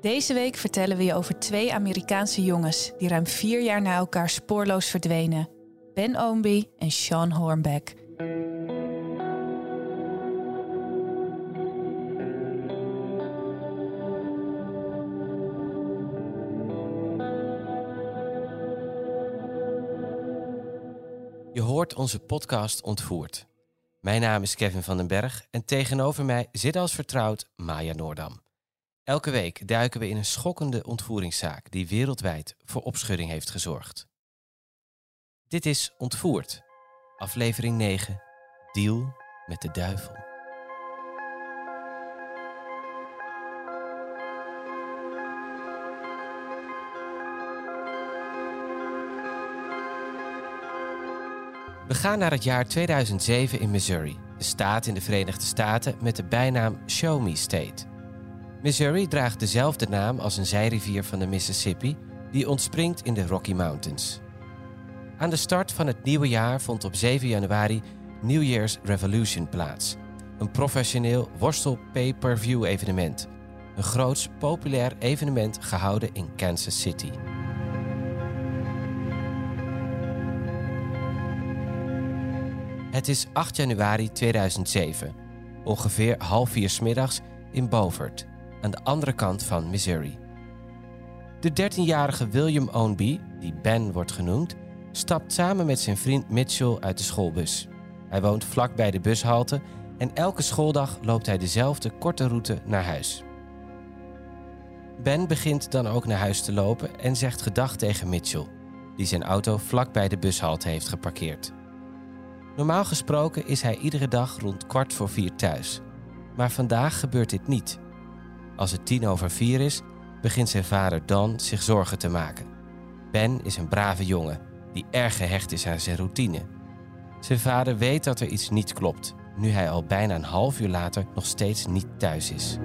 Deze week vertellen we je over twee Amerikaanse jongens die ruim vier jaar na elkaar spoorloos verdwenen: Ben Oomby en Sean Hornbeck. Je hoort onze podcast Ontvoerd. Mijn naam is Kevin van den Berg en tegenover mij zit als vertrouwd Maya Noordam. Elke week duiken we in een schokkende ontvoeringszaak die wereldwijd voor opschudding heeft gezorgd. Dit is Ontvoerd, aflevering 9, Deal met de duivel. We gaan naar het jaar 2007 in Missouri, de staat in de Verenigde Staten met de bijnaam Show Me State. Missouri draagt dezelfde naam als een zijrivier van de Mississippi, die ontspringt in de Rocky Mountains. Aan de start van het nieuwe jaar vond op 7 januari New Year's Revolution plaats, een professioneel worstel pay-per-view evenement. Een groots populair evenement gehouden in Kansas City. Het is 8 januari 2007, ongeveer half vier middags in Beaufort, aan de andere kant van Missouri. De 13-jarige William Ownby, die Ben wordt genoemd, stapt samen met zijn vriend Mitchell uit de schoolbus. Hij woont vlak bij de bushalte en elke schooldag loopt hij dezelfde korte route naar huis. Ben begint dan ook naar huis te lopen en zegt gedag tegen Mitchell, die zijn auto vlak bij de bushalte heeft geparkeerd. Normaal gesproken is hij iedere dag rond kwart voor vier thuis. Maar vandaag gebeurt dit niet. Als het tien over vier is, begint zijn vader Don zich zorgen te maken. Ben is een brave jongen die erg gehecht is aan zijn routine. Zijn vader weet dat er iets niet klopt, nu hij al bijna een half uur later nog steeds niet thuis is.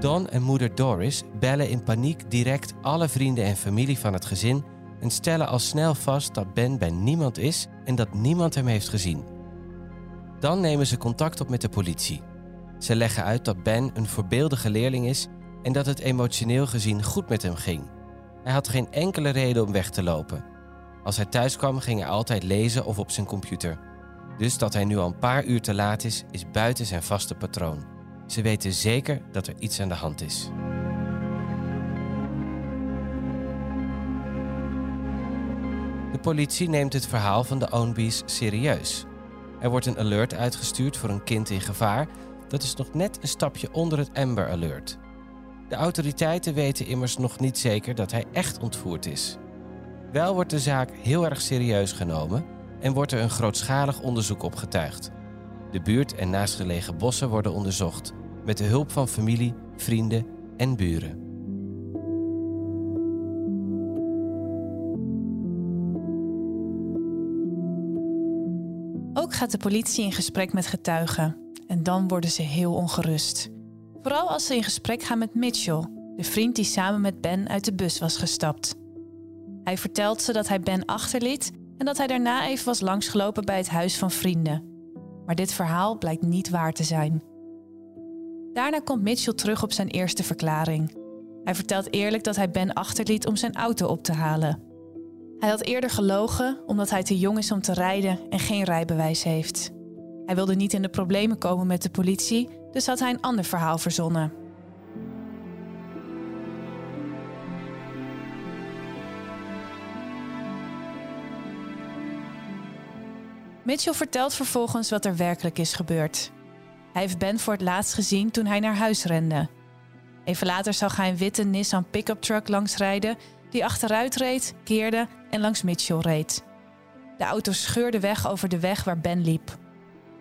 Don en moeder Doris bellen in paniek direct alle vrienden en familie van het gezin en stellen al snel vast dat Ben bij niemand is en dat niemand hem heeft gezien. Dan nemen ze contact op met de politie. Ze leggen uit dat Ben een voorbeeldige leerling is en dat het emotioneel gezien goed met hem ging. Hij had geen enkele reden om weg te lopen. Als hij thuis kwam ging hij altijd lezen of op zijn computer. Dus dat hij nu al een paar uur te laat is, is buiten zijn vaste patroon. Ze weten zeker dat er iets aan de hand is. De politie neemt het verhaal van de Ownbys serieus. Er wordt een alert uitgestuurd voor een kind in gevaar. Dat is nog net een stapje onder het Amber Alert. De autoriteiten weten immers nog niet zeker dat hij echt ontvoerd is. Wel wordt de zaak heel erg serieus genomen en wordt er een grootschalig onderzoek opgetuigd. De buurt en naastgelegen bossen worden onderzocht, met de hulp van familie, vrienden en buren. Gaat de politie in gesprek met getuigen. En dan worden ze heel ongerust. Vooral als ze in gesprek gaan met Mitchell, de vriend die samen met Ben uit de bus was gestapt. Hij vertelt ze dat hij Ben achterliet en dat hij daarna even was langsgelopen bij het huis van vrienden. Maar dit verhaal blijkt niet waar te zijn. Daarna komt Mitchell terug op zijn eerste verklaring. Hij vertelt eerlijk dat hij Ben achterliet om zijn auto op te halen. Hij had eerder gelogen omdat hij te jong is om te rijden en geen rijbewijs heeft. Hij wilde niet in de problemen komen met de politie, dus had hij een ander verhaal verzonnen. Mitchell vertelt vervolgens wat er werkelijk is gebeurd. Hij heeft Ben voor het laatst gezien toen hij naar huis rende. Even later zag hij een witte Nissan pick-up truck langsrijden die achteruit reed, keerde en langs Mitchell reed. De auto scheurde weg over de weg waar Ben liep.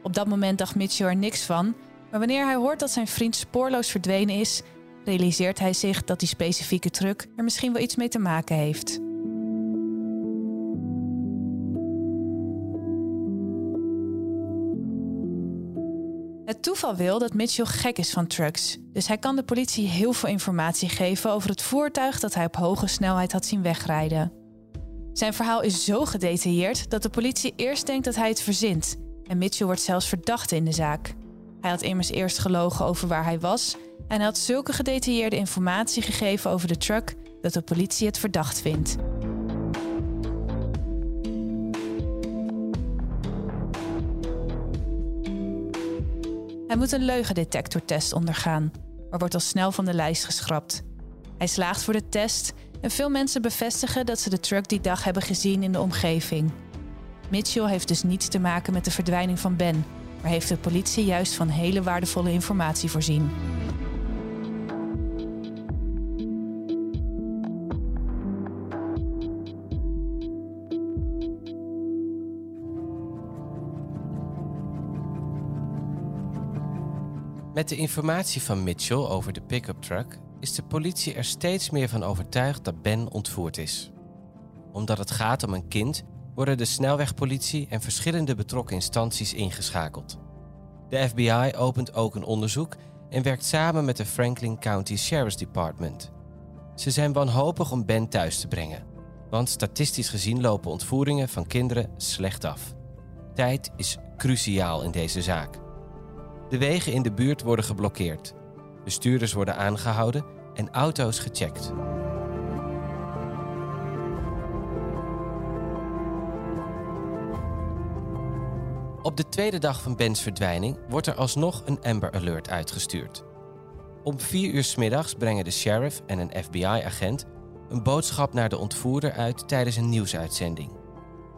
Op dat moment dacht Mitchell er niks van, maar wanneer hij hoort dat zijn vriend spoorloos verdwenen is, realiseert hij zich dat die specifieke truck er misschien wel iets mee te maken heeft. Het toeval wil dat Mitchell gek is van trucks, dus hij kan de politie heel veel informatie geven over het voertuig dat hij op hoge snelheid had zien wegrijden. Zijn verhaal is zo gedetailleerd dat de politie eerst denkt dat hij het verzint en Mitchell wordt zelfs verdachte in de zaak. Hij had immers eerst gelogen over waar hij was en hij had zulke gedetailleerde informatie gegeven over de truck dat de politie het verdacht vindt. Hij moet een leugendetectortest ondergaan, maar wordt al snel van de lijst geschrapt. Hij slaagt voor de test en veel mensen bevestigen dat ze de truck die dag hebben gezien in de omgeving. Mitchell heeft dus niets te maken met de verdwijning van Ben, maar heeft de politie juist van hele waardevolle informatie voorzien. Met de informatie van Mitchell over de pick-up truck is de politie er steeds meer van overtuigd dat Ben ontvoerd is. Omdat het gaat om een kind, worden de snelwegpolitie en verschillende betrokken instanties ingeschakeld. De FBI opent ook een onderzoek en werkt samen met de Franklin County Sheriff's Department. Ze zijn wanhopig om Ben thuis te brengen, want statistisch gezien lopen ontvoeringen van kinderen slecht af. Tijd is cruciaal in deze zaak. De wegen in de buurt worden geblokkeerd. Bestuurders worden aangehouden en auto's gecheckt. Op de tweede dag van Bens verdwijning wordt er alsnog een Amber Alert uitgestuurd. Om vier uur 's middags brengen de sheriff en een FBI-agent een boodschap naar de ontvoerder uit tijdens een nieuwsuitzending.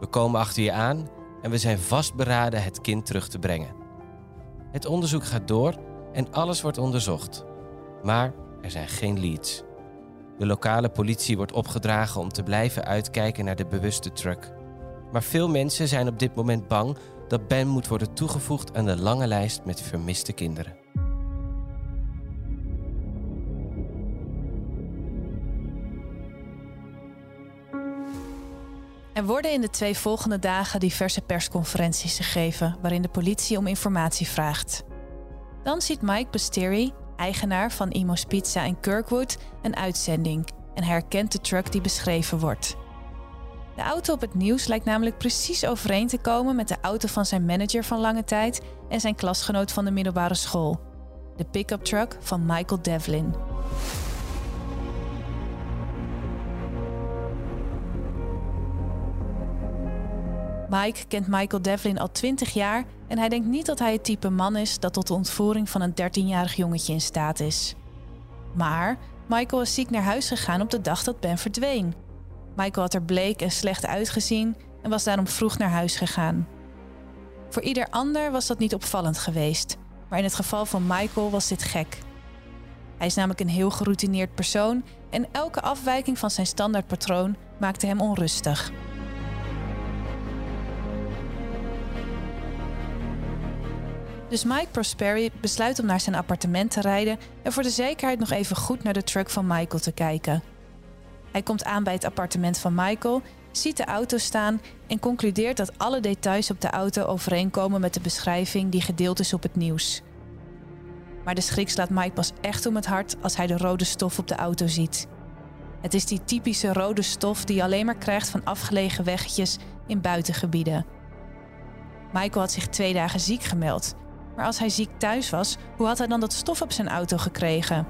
We komen achter je aan en we zijn vastberaden het kind terug te brengen. Het onderzoek gaat door en alles wordt onderzocht. Maar er zijn geen leads. De lokale politie wordt opgedragen om te blijven uitkijken naar de bewuste truck. Maar veel mensen zijn op dit moment bang dat Ben moet worden toegevoegd aan de lange lijst met vermiste kinderen. Er worden in de twee volgende dagen diverse persconferenties gegeven waarin de politie om informatie vraagt. Dan ziet Mike Basteri, eigenaar van Imo's Pizza in Kirkwood, een uitzending en herkent de truck die beschreven wordt. De auto op het nieuws lijkt namelijk precies overeen te komen met de auto van zijn manager van lange tijd en zijn klasgenoot van de middelbare school. De pick-up truck van Michael Devlin. Mike kent Michael Devlin al 20 jaar en hij denkt niet dat hij het type man is dat tot de ontvoering van een 13-jarig jongetje in staat is. Maar Michael is ziek naar huis gegaan op de dag dat Ben verdween. Michael had er bleek en slecht uitgezien en was daarom vroeg naar huis gegaan. Voor ieder ander was dat niet opvallend geweest, maar in het geval van Michael was dit gek. Hij is namelijk een heel geroutineerd persoon en elke afwijking van zijn standaardpatroon maakte hem onrustig. Dus Mike Prosperi besluit om naar zijn appartement te rijden en voor de zekerheid nog even goed naar de truck van Michael te kijken. Hij komt aan bij het appartement van Michael, ziet de auto staan en concludeert dat alle details op de auto overeenkomen met de beschrijving die gedeeld is op het nieuws. Maar de schrik slaat Mike pas echt om het hart als hij de rode stof op de auto ziet. Het is die typische rode stof die je alleen maar krijgt van afgelegen weggetjes in buitengebieden. Michael had zich twee dagen ziek gemeld maar als hij ziek thuis was, hoe had hij dan dat stof op zijn auto gekregen?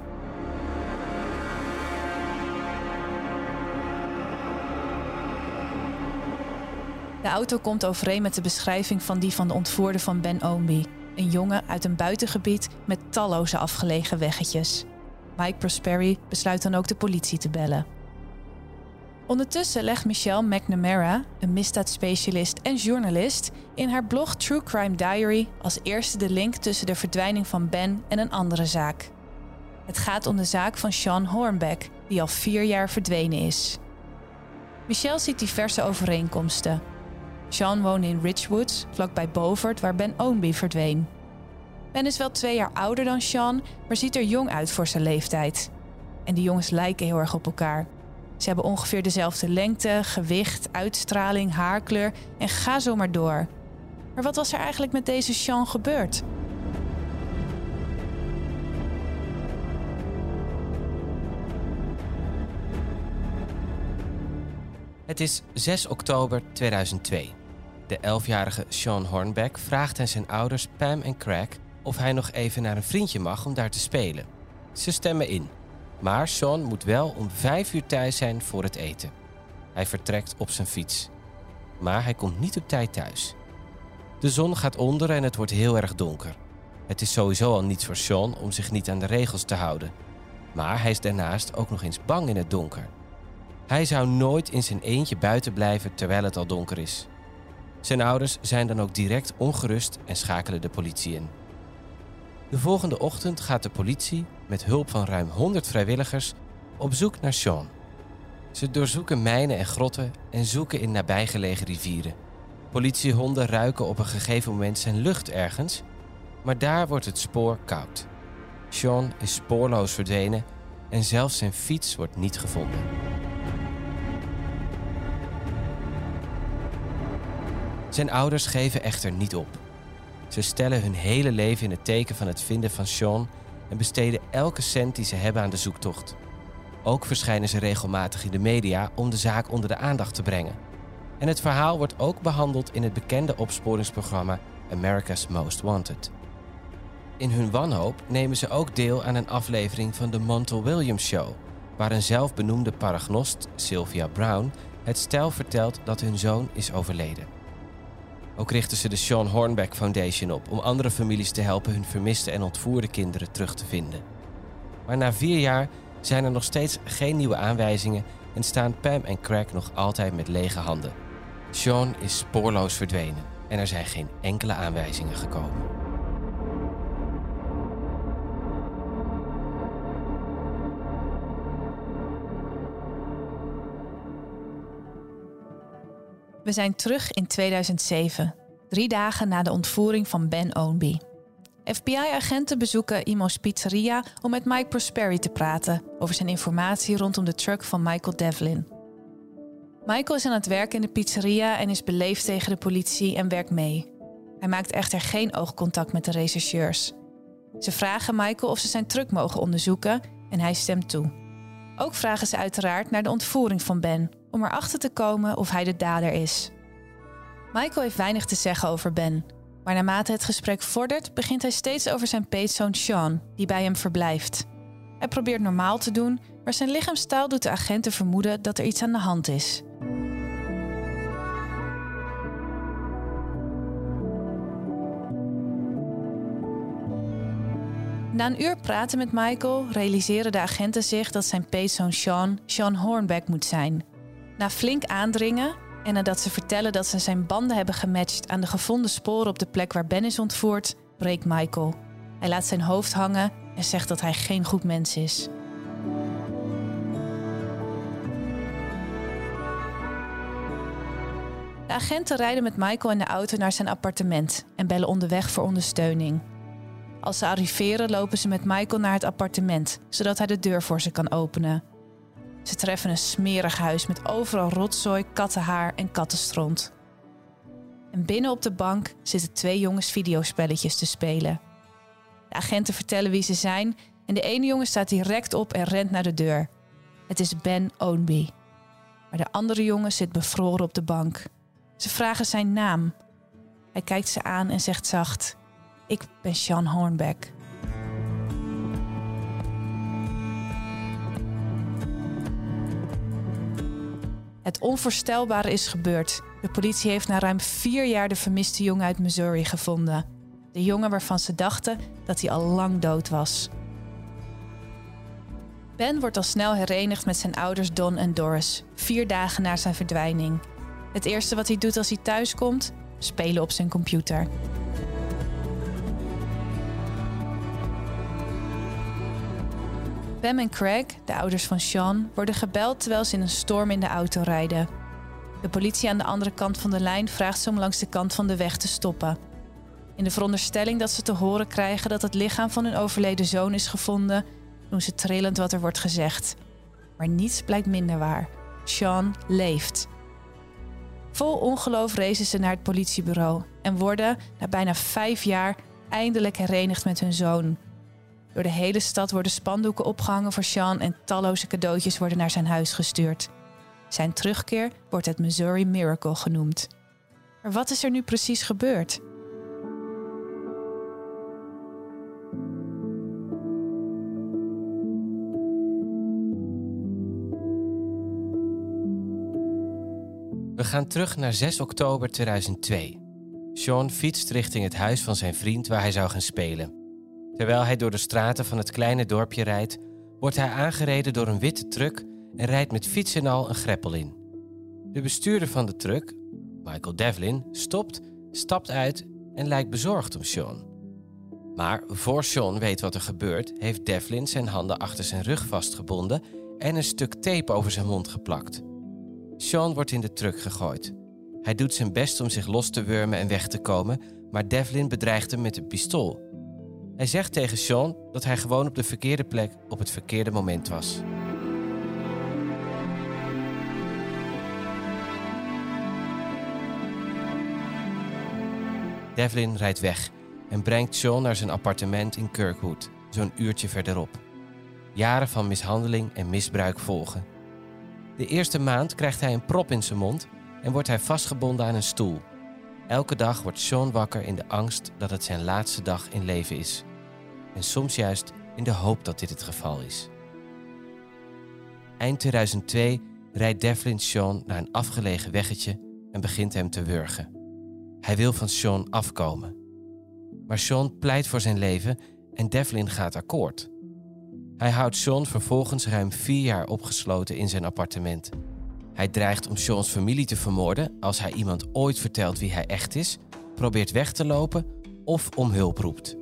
De auto komt overeen met de beschrijving van die van de ontvoerde van Ben Oomby. Een jongen uit een buitengebied met talloze afgelegen weggetjes. Mike Prosperi besluit dan ook de politie te bellen. Ondertussen legt Michelle McNamara, een misdaadspecialist en journalist, in haar blog True Crime Diary als eerste de link tussen de verdwijning van Ben en een andere zaak. Het gaat om de zaak van Sean Hornbeck, die al vier jaar verdwenen is. Michelle ziet diverse overeenkomsten. Sean woonde in Richwoods, vlakbij Beaufort, waar Ben Ownby verdween. Ben is wel twee jaar ouder dan Sean, maar ziet er jong uit voor zijn leeftijd. En die jongens lijken heel erg op elkaar. Ze hebben ongeveer dezelfde lengte, gewicht, uitstraling, haarkleur en ga zo maar door. Maar wat was er eigenlijk met deze Sean gebeurd? Het is 6 oktober 2002. De 11-jarige Sean Hornbeck vraagt aan zijn ouders Pam en Craig of hij nog even naar een vriendje mag om daar te spelen. Ze stemmen in. Maar Sean moet wel om 5 uur thuis zijn voor het eten. Hij vertrekt op zijn fiets. Maar hij komt niet op tijd thuis. De zon gaat onder en het wordt heel erg donker. Het is sowieso al niets voor Sean om zich niet aan de regels te houden. Maar hij is daarnaast ook nog eens bang in het donker. Hij zou nooit in zijn eentje buiten blijven terwijl het al donker is. Zijn ouders zijn dan ook direct ongerust en schakelen de politie in. De volgende ochtend gaat de politie met hulp van ruim 100 vrijwilligers op zoek naar Sean. Ze doorzoeken mijnen en grotten en zoeken in nabijgelegen rivieren. Politiehonden ruiken op een gegeven moment zijn lucht ergens, maar daar wordt het spoor koud. Sean is spoorloos verdwenen en zelfs zijn fiets wordt niet gevonden. Zijn ouders geven echter niet op. Ze stellen hun hele leven in het teken van het vinden van Sean en besteden elke cent die ze hebben aan de zoektocht. Ook verschijnen ze regelmatig in de media om de zaak onder de aandacht te brengen. En het verhaal wordt ook behandeld in het bekende opsporingsprogramma America's Most Wanted. In hun wanhoop nemen ze ook deel aan een aflevering van de Montel Williams Show, waar een zelfbenoemde paragnost, Sylvia Brown, het stel vertelt dat hun zoon is overleden. Ook richten ze de Sean Hornbeck Foundation op om andere families te helpen hun vermiste en ontvoerde kinderen terug te vinden. Maar na vier jaar zijn er nog steeds geen nieuwe aanwijzingen en staan Pam en Craig nog altijd met lege handen. Sean is spoorloos verdwenen en er zijn geen enkele aanwijzingen gekomen. We zijn terug in 2007, drie dagen na de ontvoering van Ben Ownby. FBI-agenten bezoeken Imo's pizzeria om met Mike Prosperi te praten over zijn informatie rondom de truck van Michael Devlin. Michael is aan het werk in de pizzeria en is beleefd tegen de politie en werkt mee. Hij maakt echter geen oogcontact met de rechercheurs. Ze vragen Michael of ze zijn truck mogen onderzoeken en hij stemt toe. Ook vragen ze uiteraard naar de ontvoering van Ben, om erachter te komen of hij de dader is. Michael heeft weinig te zeggen over Ben, maar naarmate het gesprek vordert, begint hij steeds over zijn peetzoon Sean, die bij hem verblijft. Hij probeert normaal te doen, maar zijn lichaamstaal doet de agenten vermoeden dat er iets aan de hand is. Na een uur praten met Michael realiseren de agenten zich dat zijn peetzoon Sean Sean Hornbeck moet zijn. Na flink aandringen en nadat ze vertellen dat ze zijn banden hebben gematcht aan de gevonden sporen op de plek waar Ben is ontvoerd, breekt Michael. Hij laat zijn hoofd hangen en zegt dat hij geen goed mens is. De agenten rijden met Michael in de auto naar zijn appartement en bellen onderweg voor ondersteuning. Als ze arriveren, lopen ze met Michael naar het appartement, zodat hij de deur voor ze kan openen. Ze treffen een smerig huis met overal rotzooi, kattenhaar en kattenstront. En binnen op de bank zitten twee jongens videospelletjes te spelen. De agenten vertellen wie ze zijn en de ene jongen staat direct op en rent naar de deur. Het is Ben Ownby. Maar de andere jongen zit bevroren op de bank. Ze vragen zijn naam. Hij kijkt ze aan en zegt zacht: Ik ben Sean Hornbeck. Het onvoorstelbare is gebeurd. De politie heeft na ruim vier jaar de vermiste jongen uit Missouri gevonden. De jongen waarvan ze dachten dat hij al lang dood was. Ben wordt al snel herenigd met zijn ouders Don en Doris, vier dagen na zijn verdwijning. Het eerste wat hij doet als hij thuis komt, spelen op zijn computer. Pam en Craig, de ouders van Sean, worden gebeld terwijl ze in een storm in de auto rijden. De politie aan de andere kant van de lijn vraagt ze om langs de kant van de weg te stoppen. In de veronderstelling dat ze te horen krijgen dat het lichaam van hun overleden zoon is gevonden, doen ze trillend wat er wordt gezegd. Maar niets blijkt minder waar. Sean leeft. Vol ongeloof rezen ze naar het politiebureau en worden, na bijna vijf jaar, eindelijk herenigd met hun zoon. Door de hele stad worden spandoeken opgehangen voor Sean en talloze cadeautjes worden naar zijn huis gestuurd. Zijn terugkeer wordt het Missouri Miracle genoemd. Maar wat is er nu precies gebeurd? We gaan terug naar 6 oktober 2002. Sean fietst richting het huis van zijn vriend waar hij zou gaan spelen. Terwijl hij door de straten van het kleine dorpje rijdt, wordt hij aangereden door een witte truck en rijdt met fiets en al een greppel in. De bestuurder van de truck, Michael Devlin, stopt, stapt uit en lijkt bezorgd om Sean. Maar voor Sean weet wat er gebeurt, heeft Devlin zijn handen achter zijn rug vastgebonden en een stuk tape over zijn mond geplakt. Sean wordt in de truck gegooid. Hij doet zijn best om zich los te wurmen en weg te komen, maar Devlin bedreigt hem met een pistool. Hij zegt tegen Sean dat hij gewoon op de verkeerde plek op het verkeerde moment was. Devlin rijdt weg en brengt Sean naar zijn appartement in Kirkwood, zo'n uurtje verderop. Jaren van mishandeling en misbruik volgen. De eerste maand krijgt hij een prop in zijn mond en wordt hij vastgebonden aan een stoel. Elke dag wordt Sean wakker in de angst dat het zijn laatste dag in leven is. En soms juist in de hoop dat dit het geval is. Eind 2002 rijdt Devlin Sean naar een afgelegen weggetje en begint hem te wurgen. Hij wil van Sean afkomen. Maar Sean pleit voor zijn leven en Devlin gaat akkoord. Hij houdt Sean vervolgens ruim vier jaar opgesloten in zijn appartement. Hij dreigt om Sean's familie te vermoorden als hij iemand ooit vertelt wie hij echt is, probeert weg te lopen of om hulp roept.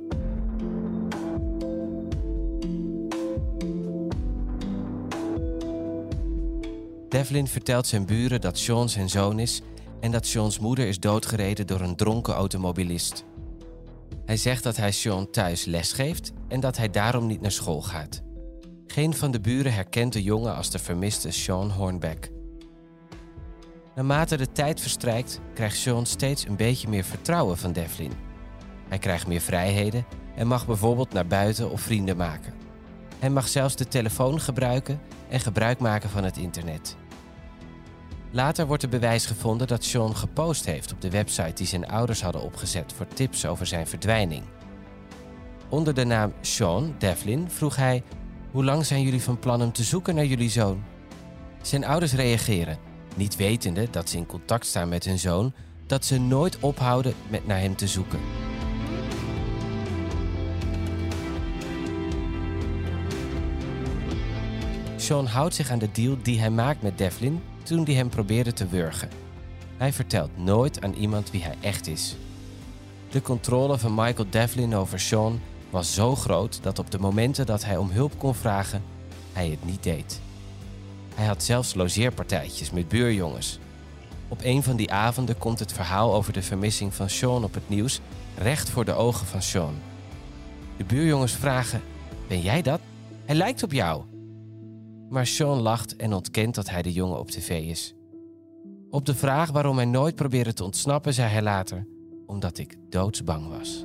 Devlin vertelt zijn buren dat Sean zijn zoon is en dat Sean's moeder is doodgereden door een dronken automobilist. Hij zegt dat hij Sean thuis lesgeeft en dat hij daarom niet naar school gaat. Geen van de buren herkent de jongen als de vermiste Sean Hornbeck. Naarmate de tijd verstrijkt, krijgt Sean steeds een beetje meer vertrouwen van Devlin. Hij krijgt meer vrijheden en mag bijvoorbeeld naar buiten of vrienden maken. Hij mag zelfs de telefoon gebruiken en gebruik maken van het internet. Later wordt er bewijs gevonden dat Sean gepost heeft op de website die zijn ouders hadden opgezet voor tips over zijn verdwijning. Onder de naam Sean Devlin vroeg hij: Hoe lang zijn jullie van plan om te zoeken naar jullie zoon? Zijn ouders reageren, niet wetende dat ze in contact staan met hun zoon, dat ze nooit ophouden met naar hem te zoeken. Sean houdt zich aan de deal die hij maakt met Devlin toen hij hem probeerde te wurgen. Hij vertelt nooit aan iemand wie hij echt is. De controle van Michael Devlin over Sean was zo groot dat op de momenten dat hij om hulp kon vragen, hij het niet deed. Hij had zelfs logeerpartijtjes met buurjongens. Op een van die avonden komt het verhaal over de vermissing van Sean op het nieuws recht voor de ogen van Sean. De buurjongens vragen: Ben jij dat? Hij lijkt op jou. Maar Sean lacht en ontkent dat hij de jongen op tv is. Op de vraag waarom hij nooit probeerde te ontsnappen, zei hij later: Omdat ik doodsbang was.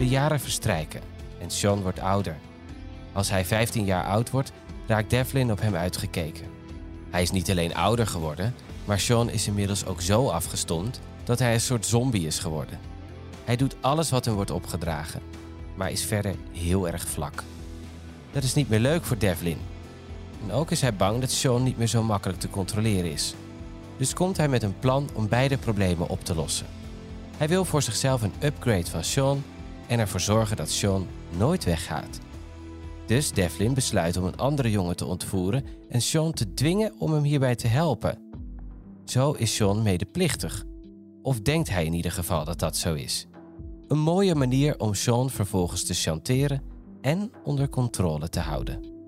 De jaren verstrijken en Sean wordt ouder. Als hij 15 jaar oud wordt, raakt Devlin op hem uitgekeken. Hij is niet alleen ouder geworden, maar Sean is inmiddels ook zo afgestomd dat hij een soort zombie is geworden. Hij doet alles wat hem wordt opgedragen, maar is verder heel erg vlak. Dat is niet meer leuk voor Devlin. En ook is hij bang dat Sean niet meer zo makkelijk te controleren is. Dus komt hij met een plan om beide problemen op te lossen. Hij wil voor zichzelf een upgrade van Sean en ervoor zorgen dat Sean nooit weggaat. Dus Devlin besluit om een andere jongen te ontvoeren en Sean te dwingen om hem hierbij te helpen. Zo is Sean medeplichtig. Of denkt hij in ieder geval dat dat zo is. Een mooie manier om Sean vervolgens te chanteren en onder controle te houden.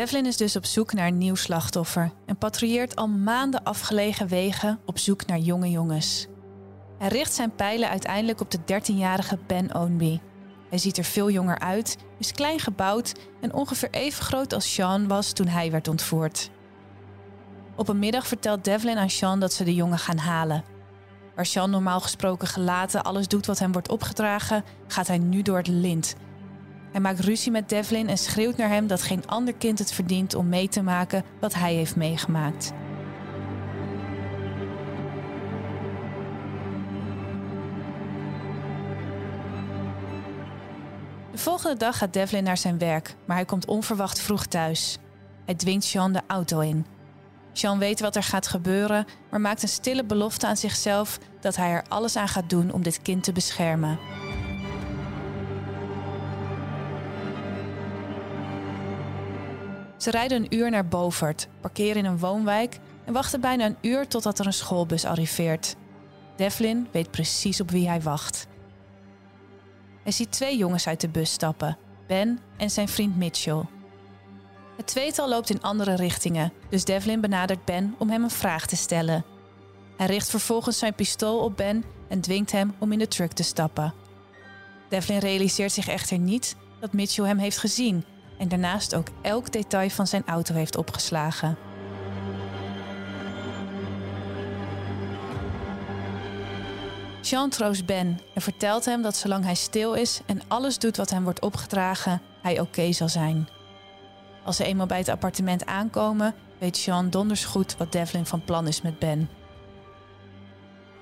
Devlin is dus op zoek naar een nieuw slachtoffer en patrouilleert al maanden afgelegen wegen op zoek naar jonge jongens. Hij richt zijn pijlen uiteindelijk op de 13-jarige Ben Ownby. Hij ziet er veel jonger uit, is klein gebouwd en ongeveer even groot als Sean was toen hij werd ontvoerd. Op een middag vertelt Devlin aan Sean dat ze de jongen gaan halen. Waar Sean normaal gesproken gelaten alles doet wat hem wordt opgedragen, gaat hij nu door het lint hij maakt ruzie met Devlin en schreeuwt naar hem dat geen ander kind het verdient om mee te maken wat hij heeft meegemaakt. De volgende dag gaat Devlin naar zijn werk, maar hij komt onverwacht vroeg thuis. Hij dwingt Sean de auto in. Sean weet wat er gaat gebeuren, maar maakt een stille belofte aan zichzelf dat hij er alles aan gaat doen om dit kind te beschermen. Ze rijden een uur naar Bovert, parkeren in een woonwijk en wachten bijna een uur totdat er een schoolbus arriveert. Devlin weet precies op wie hij wacht. Hij ziet twee jongens uit de bus stappen, Ben en zijn vriend Mitchell. Het tweetal loopt in andere richtingen, dus Devlin benadert Ben om hem een vraag te stellen. Hij richt vervolgens zijn pistool op Ben en dwingt hem om in de truck te stappen. Devlin realiseert zich echter niet dat Mitchell hem heeft gezien en daarnaast ook elk detail van zijn auto heeft opgeslagen. Jean troost Ben en vertelt hem dat zolang hij stil is en alles doet wat hem wordt opgedragen, hij oké zal zijn. Als ze eenmaal bij het appartement aankomen, weet Jean donders goed wat Devlin van plan is met Ben.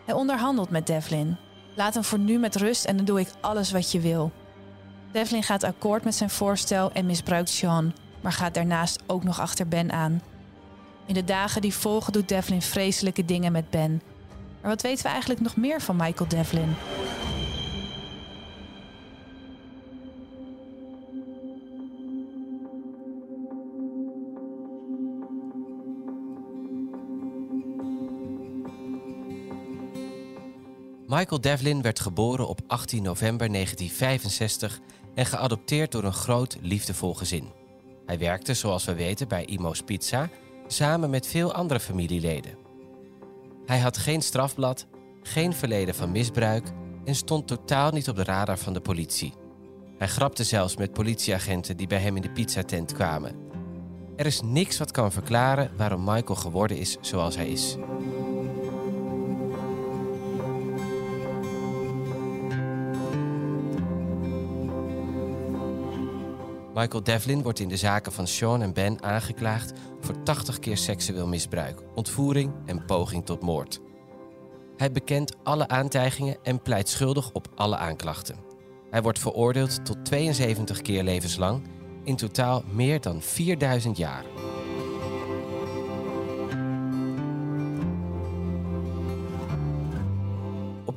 Hij onderhandelt met Devlin. Laat hem voor nu met rust en dan doe ik alles wat je wil. Devlin gaat akkoord met zijn voorstel en misbruikt Sean, maar gaat daarnaast ook nog achter Ben aan. In de dagen die volgen doet Devlin vreselijke dingen met Ben. Maar wat weten we eigenlijk nog meer van Michael Devlin? Michael Devlin werd geboren op 18 november 1965 en geadopteerd door een groot liefdevol gezin. Hij werkte, zoals we weten, bij Imo's Pizza samen met veel andere familieleden. Hij had geen strafblad, geen verleden van misbruik en stond totaal niet op de radar van de politie. Hij grapte zelfs met politieagenten die bij hem in de pizzatent kwamen. Er is niks wat kan verklaren waarom Michael geworden is zoals hij is. Michael Devlin wordt in de zaken van Sean en Ben aangeklaagd voor 80 keer seksueel misbruik, ontvoering en poging tot moord. Hij bekent alle aantijgingen en pleit schuldig op alle aanklachten. Hij wordt veroordeeld tot 72 keer levenslang, in totaal meer dan 4000 jaar.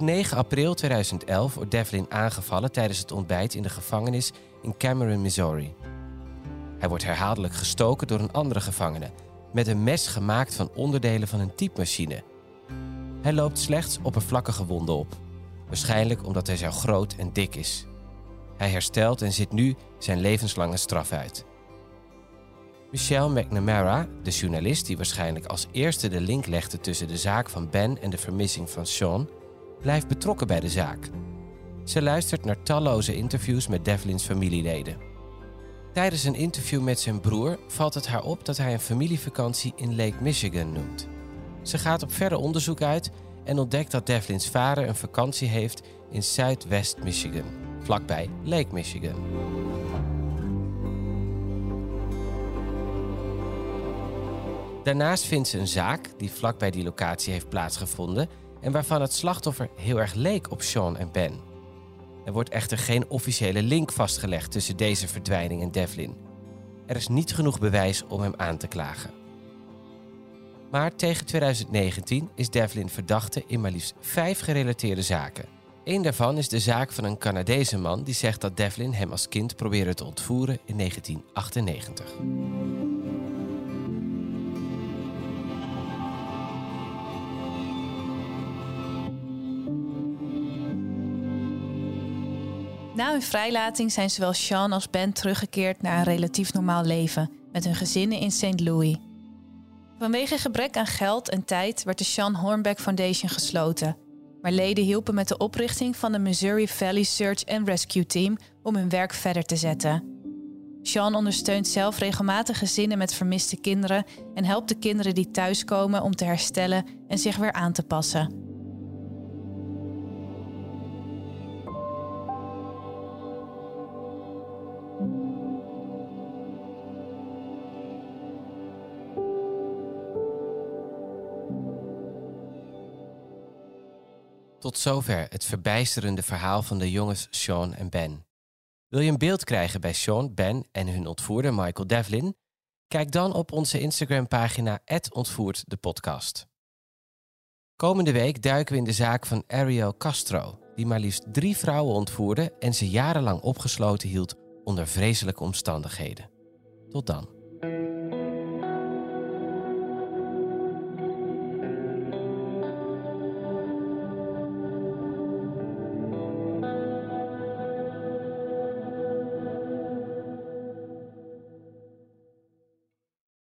Op 9 april 2011 wordt Devlin aangevallen tijdens het ontbijt in de gevangenis in Cameron, Missouri. Hij wordt herhaaldelijk gestoken door een andere gevangene met een mes gemaakt van onderdelen van een typemachine. Hij loopt slechts oppervlakkige wonden op, waarschijnlijk omdat hij zo groot en dik is. Hij herstelt en zit nu zijn levenslange straf uit. Michelle McNamara, de journalist die waarschijnlijk als eerste de link legde tussen de zaak van Ben en de vermissing van Sean, blijft betrokken bij de zaak. Ze luistert naar talloze interviews met Devlin's familieleden. Tijdens een interview met zijn broer valt het haar op dat hij een familievakantie in Lake Michigan noemt. Ze gaat op verder onderzoek uit en ontdekt dat Devlin's vader een vakantie heeft in Zuidwest Michigan, vlakbij Lake Michigan. Daarnaast vindt ze een zaak die vlakbij die locatie heeft plaatsgevonden en waarvan het slachtoffer heel erg leek op Sean en Ben. Er wordt echter geen officiële link vastgelegd tussen deze verdwijning en Devlin. Er is niet genoeg bewijs om hem aan te klagen. Maar tegen 2019 is Devlin verdachte in maar liefst vijf gerelateerde zaken. Eén daarvan is de zaak van een Canadese man die zegt dat Devlin hem als kind probeerde te ontvoeren in 1998. Na hun vrijlating zijn zowel Sean als Ben teruggekeerd naar een relatief normaal leven met hun gezinnen in St. Louis. Vanwege gebrek aan geld en tijd werd de Sean Hornbeck Foundation gesloten. Maar leden hielpen met de oprichting van de Missouri Valley Search and Rescue Team om hun werk verder te zetten. Sean ondersteunt zelf regelmatig gezinnen met vermiste kinderen en helpt de kinderen die thuiskomen om te herstellen en zich weer aan te passen. Tot zover het verbijsterende verhaal van de jongens Sean en Ben. Wil je een beeld krijgen bij Sean, Ben en hun ontvoerder Michael Devlin? Kijk dan op onze Instagram-pagina podcast. Komende week duiken we in de zaak van Ariel Castro, die maar liefst drie vrouwen ontvoerde en ze jarenlang opgesloten hield onder vreselijke omstandigheden. Tot dan.